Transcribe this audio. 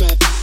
step.